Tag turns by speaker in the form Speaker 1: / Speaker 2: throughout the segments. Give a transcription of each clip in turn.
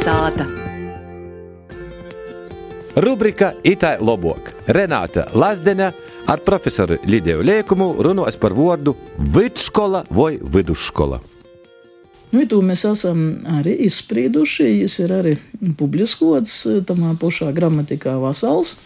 Speaker 1: Kalnasāta.
Speaker 2: Rubrika Itai Lobok. Renāta Lazdene ar profesoru Lidiju Liekumu runās par vārdu vidusskola vai vidusskola.
Speaker 3: Nu, to mēs esam arī izsprieduši. Viņš ir arī publiskots tamā pašā gramatikā Vasals.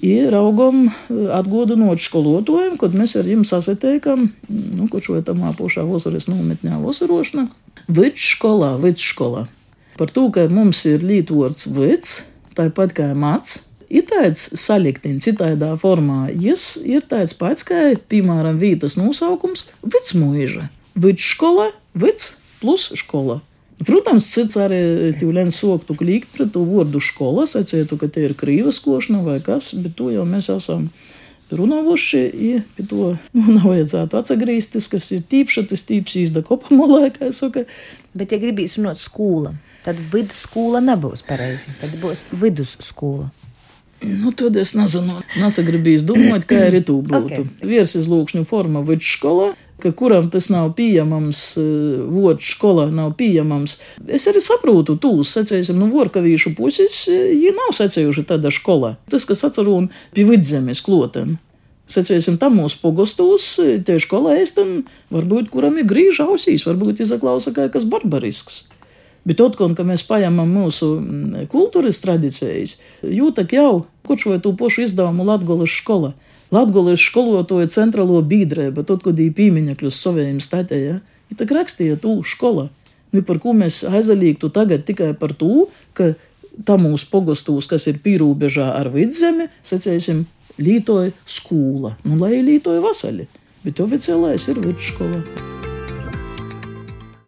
Speaker 3: Ir augam atgādinot skolotājiem, kad mēs ar viņiem sasitiekam, nu, ko šo tamā pašā vasaras nometnē vasarošana. Vidusskola, vidusskola. Par to, ka mums ir līdzvārds vids, tāpat kā mats. Ir tāds saliktiņš, citādā formā. Jis ir tāds pats, kā, piemēram, vītas nosaukums - Vicmuīža. Vidusskola, vids plus skola. Protams, cits arī tīvlēns soktu klīgt pret to vārdu skola, sacītu, ka te ir krīvas košana vai kas, bet to jau mēs esam runājuši, ja pie to nu, nav vajadzētu atgriezties, kas ir tīpša, tas tīps īsta kopamolē, kā es saku.
Speaker 4: Bet, ja gribīs runāt skola, tad vidusskola nebūs pareizi, tad būs vidusskola.
Speaker 3: Nu, tad es nezinu, nesagribīs domāt, kā arī tu būtu. Okay. Virsizlūkšņu forma vidusskola, ka kuram tas nav pieejams, vārds skolā nav pieejams. Es arī saprotu, tūs, sacēsim, no nu, vorkavīšu puses, viņi nav sacējuši tāda skola. Tas, kas atceru un pie vidzemes kloten. Sacēsim, tam mūsu pogostos, tieši kolēs, tam varbūt kuram ir grīža ausīs, varbūt izaklausa kā kas barbarisks. Bet otrkārt, kad mēs paņemam mūsu kultūras tradīcijas, jūtak jau, kurš vai to pašu izdevumu Latvijas skola. Latvijas skolotāja centrālo biedrību, tad, kad bija pieminekļus saviem statējiem, ja, tā rakstīja tu skola. Nu, par ko mēs aizalīgtu tagad tikai par to, ka tam mūsu pogostos, kas ir pīrūbežā ar vidzemi, sacēsim, lītoja skola. Nu, lai lītoja vasali, bet oficiālais ir vidusskola.